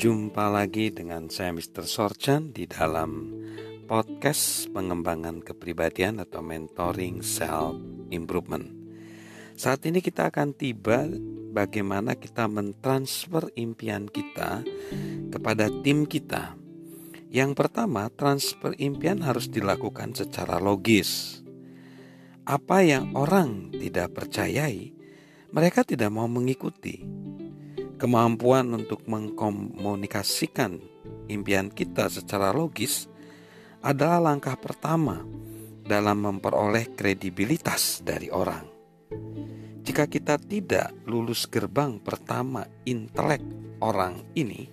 Jumpa lagi dengan saya Mr. Sorchan di dalam podcast pengembangan kepribadian atau mentoring self improvement. Saat ini kita akan tiba bagaimana kita mentransfer impian kita kepada tim kita. Yang pertama, transfer impian harus dilakukan secara logis. Apa yang orang tidak percayai, mereka tidak mau mengikuti Kemampuan untuk mengkomunikasikan impian kita secara logis adalah langkah pertama dalam memperoleh kredibilitas dari orang. Jika kita tidak lulus gerbang pertama intelek orang ini,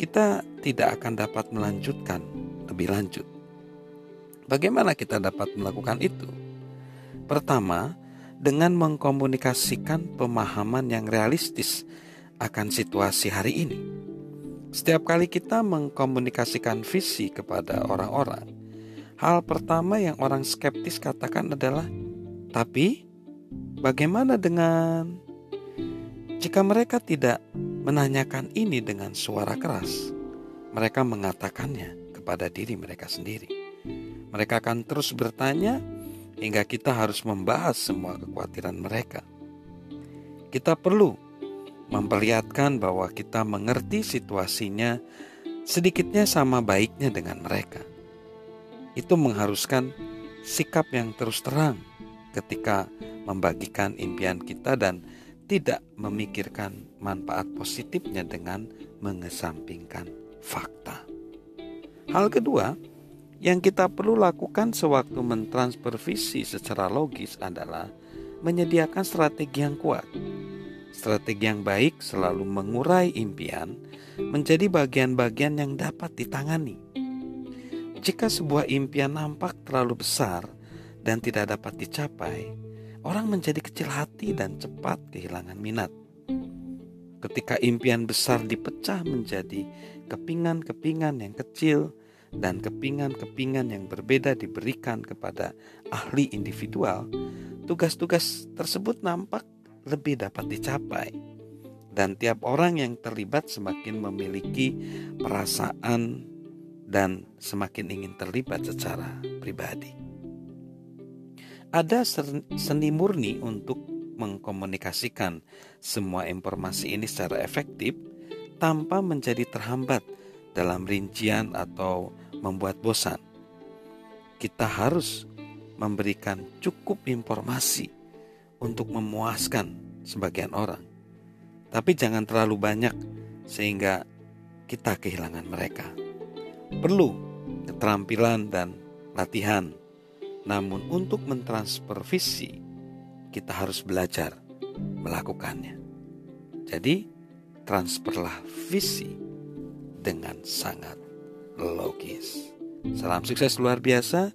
kita tidak akan dapat melanjutkan lebih lanjut. Bagaimana kita dapat melakukan itu? Pertama, dengan mengkomunikasikan pemahaman yang realistis akan situasi hari ini. Setiap kali kita mengkomunikasikan visi kepada orang-orang, hal pertama yang orang skeptis katakan adalah, "Tapi bagaimana dengan jika mereka tidak menanyakan ini dengan suara keras?" Mereka mengatakannya kepada diri mereka sendiri. Mereka akan terus bertanya hingga kita harus membahas semua kekhawatiran mereka. Kita perlu memperlihatkan bahwa kita mengerti situasinya sedikitnya sama baiknya dengan mereka. Itu mengharuskan sikap yang terus terang ketika membagikan impian kita dan tidak memikirkan manfaat positifnya dengan mengesampingkan fakta. Hal kedua, yang kita perlu lakukan sewaktu mentransfer visi secara logis adalah menyediakan strategi yang kuat Strategi yang baik selalu mengurai impian menjadi bagian-bagian yang dapat ditangani. Jika sebuah impian nampak terlalu besar dan tidak dapat dicapai, orang menjadi kecil hati dan cepat kehilangan minat. Ketika impian besar dipecah menjadi kepingan-kepingan yang kecil dan kepingan-kepingan yang berbeda diberikan kepada ahli individual, tugas-tugas tersebut nampak lebih dapat dicapai. Dan tiap orang yang terlibat semakin memiliki perasaan dan semakin ingin terlibat secara pribadi. Ada seni murni untuk mengkomunikasikan semua informasi ini secara efektif tanpa menjadi terhambat dalam rincian atau membuat bosan. Kita harus memberikan cukup informasi untuk memuaskan sebagian orang. Tapi jangan terlalu banyak sehingga kita kehilangan mereka. Perlu keterampilan dan latihan. Namun untuk mentransfer visi, kita harus belajar melakukannya. Jadi, transferlah visi dengan sangat logis. Salam sukses luar biasa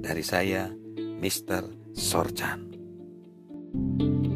dari saya, Mr. Sorchan. Thank you